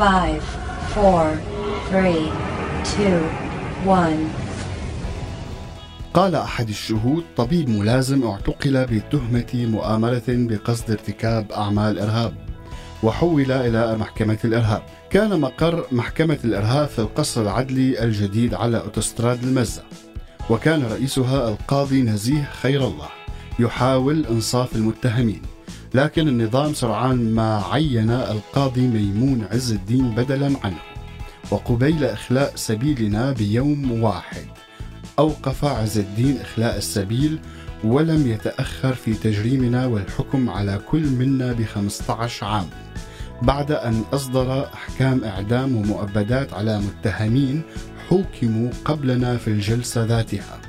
5 4 3 2 1 قال أحد الشهود طبيب ملازم اعتقل بتهمة مؤامرة بقصد ارتكاب أعمال إرهاب وحول إلى محكمة الإرهاب. كان مقر محكمة الإرهاب في القصر العدلي الجديد على أوتوستراد المزة وكان رئيسها القاضي نزيه خير الله يحاول إنصاف المتهمين. لكن النظام سرعان ما عين القاضي ميمون عز الدين بدلا عنه. وقبيل إخلاء سبيلنا بيوم واحد أوقف عز الدين إخلاء السبيل ولم يتأخر في تجريمنا والحكم على كل منا ب 15 عام. بعد أن أصدر أحكام إعدام ومؤبدات على متهمين حوكموا قبلنا في الجلسة ذاتها.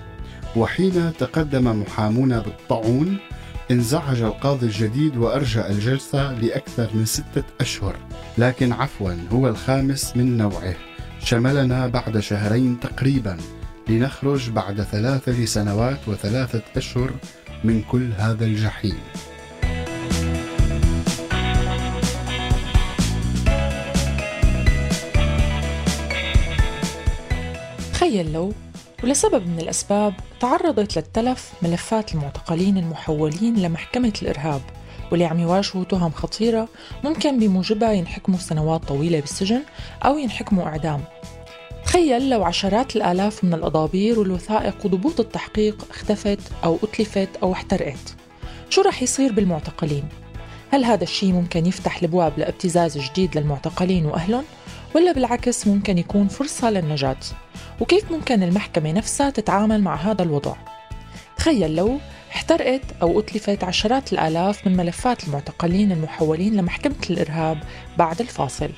وحين تقدم محامون بالطاعون انزعج القاضي الجديد وأرجى الجلسة لأكثر من ستة أشهر لكن عفوا هو الخامس من نوعه. شملنا بعد شهرين تقريبا لنخرج بعد ثلاثة سنوات وثلاثة أشهر من كل هذا الجحيم. تخيل لو ولسبب من الأسباب تعرضت للتلف ملفات المعتقلين المحولين لمحكمة الإرهاب واللي عم يواجهوا تهم خطيرة ممكن بموجبها ينحكموا سنوات طويلة بالسجن أو ينحكموا إعدام. تخيل لو عشرات الآلاف من الأضابير والوثائق وضبوط التحقيق اختفت أو أتلفت أو احترقت. شو رح يصير بالمعتقلين؟ هل هذا الشيء ممكن يفتح الابواب لابتزاز جديد للمعتقلين وأهلهم؟ ولا بالعكس ممكن يكون فرصة للنجاة. وكيف ممكن المحكمة نفسها تتعامل مع هذا الوضع؟ تخيل لو احترقت أو أتلفت عشرات الآلاف من ملفات المعتقلين المحولين لمحكمة الإرهاب بعد الفاصل.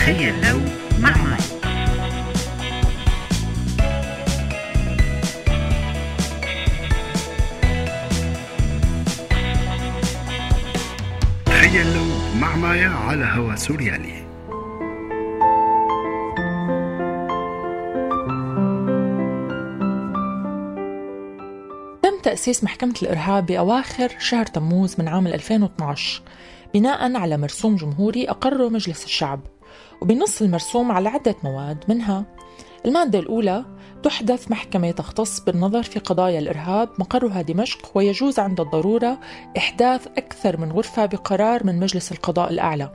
تخيل لو مع مي تخيل لو مع مايا على هوا سوريالي. تم تأسيس محكمة الإرهاب بأواخر شهر تموز من عام 2012 بناء على مرسوم جمهوري أقره مجلس الشعب. وبنص المرسوم على عدة مواد منها المادة الأولى تحدث محكمة تختص بالنظر في قضايا الإرهاب مقرها دمشق ويجوز عند الضرورة إحداث أكثر من غرفة بقرار من مجلس القضاء الأعلى.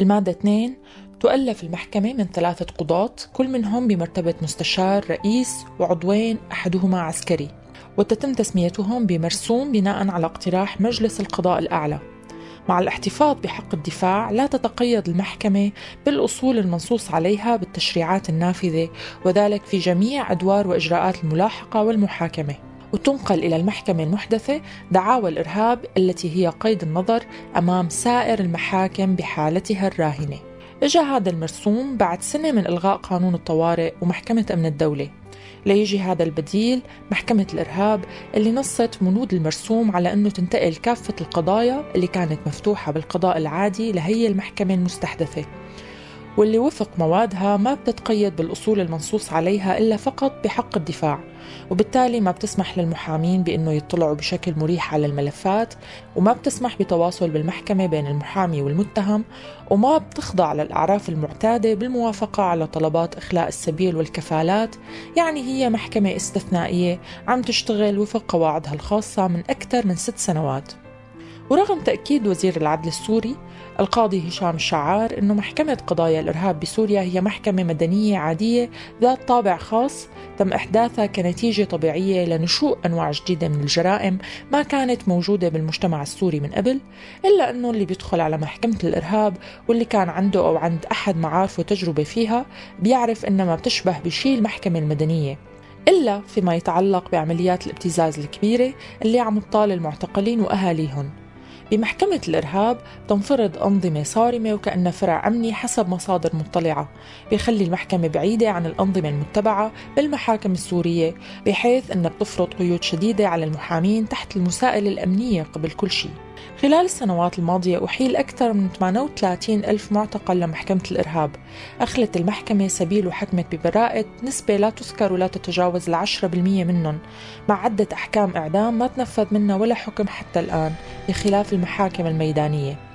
المادة 2 تؤلف المحكمة من ثلاثة قضاة كل منهم بمرتبة مستشار رئيس وعضوين أحدهما عسكري. وتتم تسميتهم بمرسوم بناء على اقتراح مجلس القضاء الأعلى. مع الاحتفاظ بحق الدفاع لا تتقيد المحكمة بالأصول المنصوص عليها بالتشريعات النافذة وذلك في جميع أدوار وإجراءات الملاحقة والمحاكمة. وتنقل إلى المحكمة المحدثة دعاوى الإرهاب التي هي قيد النظر أمام سائر المحاكم بحالتها الراهنة. إجا هذا المرسوم بعد سنة من إلغاء قانون الطوارئ ومحكمة أمن الدولة. ليجي هذا البديل محكمة الإرهاب اللي نصت منود المرسوم على أنه تنتقل كافة القضايا اللي كانت مفتوحة بالقضاء العادي لهي المحكمة المستحدثة. واللي وفق موادها ما بتتقيد بالأصول المنصوص عليها إلا فقط بحق الدفاع وبالتالي ما بتسمح للمحامين بأنه يطلعوا بشكل مريح على الملفات وما بتسمح بتواصل بالمحكمة بين المحامي والمتهم وما بتخضع للأعراف المعتادة بالموافقة على طلبات إخلاء السبيل والكفالات يعني هي محكمة استثنائية عم تشتغل وفق قواعدها الخاصة من أكثر من ست سنوات. ورغم تأكيد وزير العدل السوري القاضي هشام الشعار أنه محكمة قضايا الإرهاب بسوريا هي محكمة مدنية عادية ذات طابع خاص تم إحداثها كنتيجة طبيعية لنشوء أنواع جديدة من الجرائم ما كانت موجودة بالمجتمع السوري من قبل إلا أنه اللي بيدخل على محكمة الإرهاب واللي كان عنده أو عند أحد معارفه تجربة فيها بيعرف أنها ما بتشبه بشيء المحكمة المدنية. إلا فيما يتعلق بعمليات الابتزاز الكبيرة اللي عم تطال المعتقلين وأهاليهم. بمحكمة الإرهاب تنفرض أنظمة صارمة وكأنها فرع أمني حسب مصادر مطلعة. بيخلي المحكمة بعيدة عن الأنظمة المتبعة بالمحاكم السورية بحيث أنها بتفرض قيود شديدة على المحامين تحت المساءلة الأمنية قبل كل شيء. خلال السنوات الماضية أحيل أكثر من 38 ألف معتقل لمحكمة الإرهاب. أخلت المحكمة سبيل وحكمت ببراءة نسبة لا تذكر ولا تتجاوز العشرة بالمية منهم. مع عدة أحكام إعدام ما تنفذ منها ولا حكم حتى الآن بخلاف المحاكم الميدانية.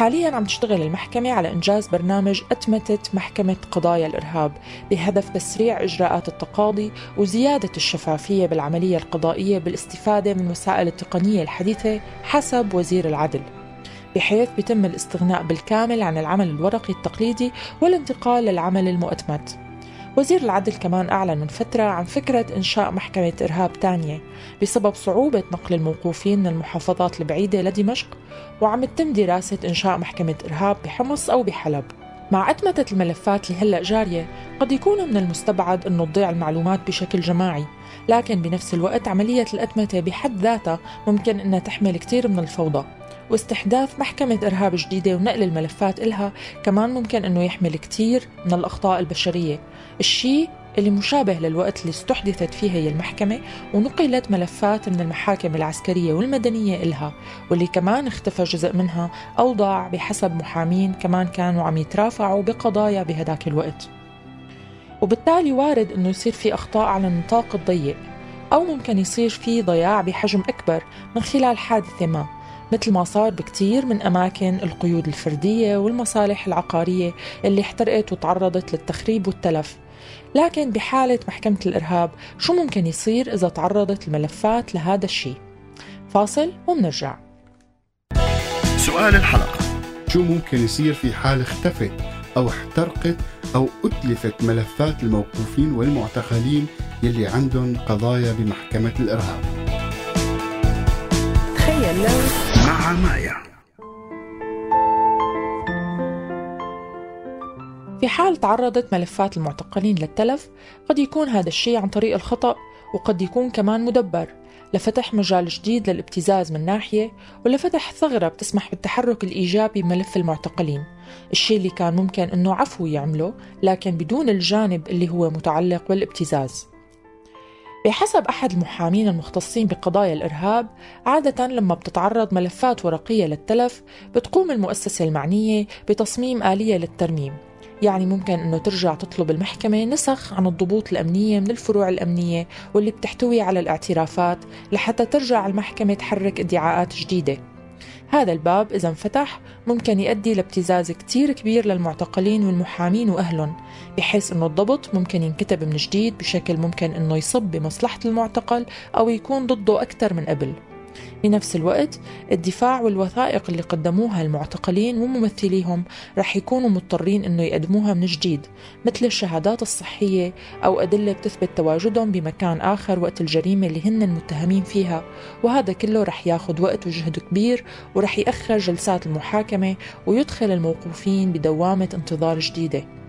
حاليا عم تشتغل المحكمة على إنجاز برنامج أتمتة محكمة قضايا الإرهاب بهدف تسريع إجراءات التقاضي وزيادة الشفافية بالعملية القضائية بالاستفادة من وسائل التقنية الحديثة حسب وزير العدل. بحيث بيتم الاستغناء بالكامل عن العمل الورقي التقليدي والانتقال للعمل المؤتمت. وزير العدل كمان أعلن من فترة عن فكرة إنشاء محكمة إرهاب تانية بسبب صعوبة نقل الموقوفين من المحافظات البعيدة لدمشق وعم تتم دراسة إنشاء محكمة إرهاب بحمص أو بحلب. مع أتمتة الملفات اللي هلأ جارية قد يكون من المستبعد أنه تضيع المعلومات بشكل جماعي. لكن بنفس الوقت عملية الأتمتة بحد ذاتها ممكن أنها تحمل كثير من الفوضى. واستحداث محكمة إرهاب جديدة ونقل الملفات إلها كمان ممكن أنه يحمل كثير من الأخطاء البشرية. الشيء اللي مشابه للوقت اللي استحدثت فيه هي المحكمة ونقلت ملفات من المحاكم العسكرية والمدنية إلها واللي كمان اختفى جزء منها أو ضاع بحسب محامين كمان كانوا عم يترافعوا بقضايا بهداك الوقت. وبالتالي وارد أنه يصير في أخطاء على النطاق الضيق أو ممكن يصير في ضياع بحجم أكبر من خلال حادثة ما مثل ما صار بكتير من أماكن القيود الفردية والمصالح العقارية اللي احترقت وتعرضت للتخريب والتلف. لكن بحالة محكمة الإرهاب شو ممكن يصير إذا تعرضت الملفات لهذا الشيء؟ فاصل ومنرجع سؤال الحلقة. شو ممكن يصير في حال اختفت أو احترقت أو أتلفت ملفات الموقوفين والمعتقلين يلي عندهم قضايا بمحكمة الإرهاب؟ تخيل لو مع مايا. في حال تعرضت ملفات المعتقلين للتلف قد يكون هذا الشيء عن طريق الخطأ وقد يكون كمان مدبر. لفتح مجال جديد للابتزاز من ناحية ولفتح ثغرة بتسمح بالتحرك الإيجابي بملف المعتقلين. الشيء اللي كان ممكن أنه عفو يعمله لكن بدون الجانب اللي هو متعلق بالابتزاز. بحسب أحد المحامين المختصين بقضايا الإرهاب عادة لما بتتعرض ملفات ورقية للتلف بتقوم المؤسسة المعنية بتصميم آلية للترميم. يعني ممكن أنه ترجع تطلب المحكمة نسخ عن الضبوط الأمنية من الفروع الأمنية واللي بتحتوي على الاعترافات لحتى ترجع المحكمة تحرك ادعاءات جديدة. هذا الباب إذا انفتح ممكن يؤدي لابتزاز كتير كبير للمعتقلين والمحامين وأهلهم بحيث أنه الضبط ممكن ينكتب من جديد بشكل ممكن أنه يصب بمصلحة المعتقل أو يكون ضده أكثر من قبل. بنفس الوقت الدفاع والوثائق اللي قدموها المعتقلين وممثليهم رح يكونوا مضطرين إنه يقدموها من جديد مثل الشهادات الصحية أو أدلة بتثبت تواجدهم بمكان آخر وقت الجريمة اللي هن المتهمين فيها وهذا كله رح ياخد وقت وجهد كبير ورح يأخر جلسات المحاكمة ويدخل الموقوفين بدوامة انتظار جديدة.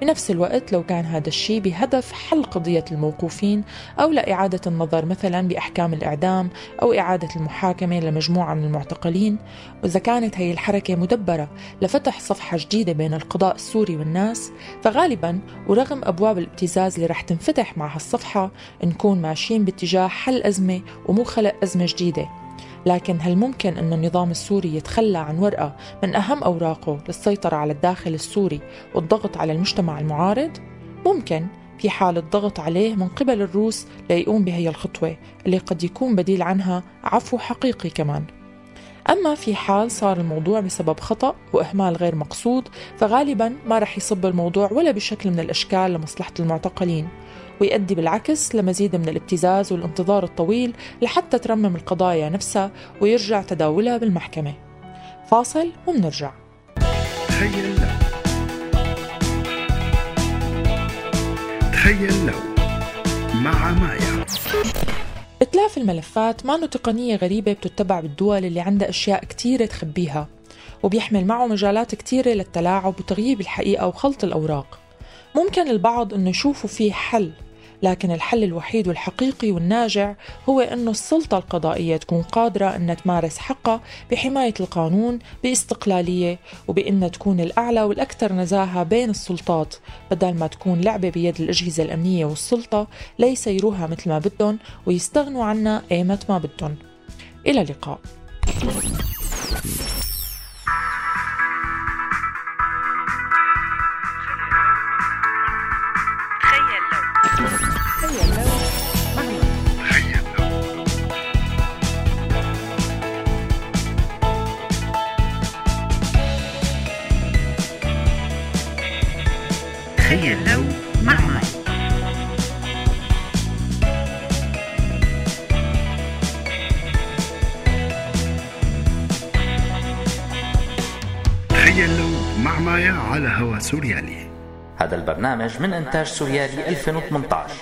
بنفس الوقت لو كان هذا الشيء بهدف حل قضية الموقوفين أو لإعادة النظر مثلا بأحكام الإعدام أو إعادة المحاكمة لمجموعة من المعتقلين. وإذا كانت هي الحركة مدبرة لفتح صفحة جديدة بين القضاء السوري والناس فغالبا ورغم أبواب الابتزاز اللي رح تنفتح مع هالصفحة نكون ماشيين باتجاه حل أزمة ومو خلق أزمة جديدة. لكن هل ممكن أن النظام السوري يتخلى عن ورقة من أهم أوراقه للسيطرة على الداخل السوري والضغط على المجتمع المعارض؟ ممكن في حال الضغط عليه من قبل الروس ليقوم بهي الخطوة اللي قد يكون بديل عنها عفو حقيقي كمان أما في حال صار الموضوع بسبب خطأ وإهمال غير مقصود فغالبا ما رح يصب الموضوع ولا بشكل من الأشكال لمصلحة المعتقلين ويؤدي بالعكس لمزيد من الابتزاز والانتظار الطويل لحتى ترمم القضايا نفسها ويرجع تداولها بالمحكمة. فاصل ومنرجع. تخيل لو. تخيل لو. مع مايا. إتلاف الملفات ما تقنية غريبة بتتبع بالدول اللي عندها أشياء كتيرة تخبيها وبيحمل معه مجالات كتيرة للتلاعب وتغييب الحقيقة وخلط الأوراق. ممكن البعض أنه يشوفوا فيه حل لكن الحل الوحيد والحقيقي والناجع هو أنه السلطة القضائية تكون قادرة أنها تمارس حقها بحماية القانون باستقلالية وبأنها تكون الأعلى والأكثر نزاهة بين السلطات. بدل ما تكون لعبة بيد الأجهزة الأمنية والسلطة ليسيروها مثل ما بدهم ويستغنوا عنها أيمت ما بدهم. إلى اللقاء. مايا على هوا سوريالي. هذا البرنامج من إنتاج سوريالي 2018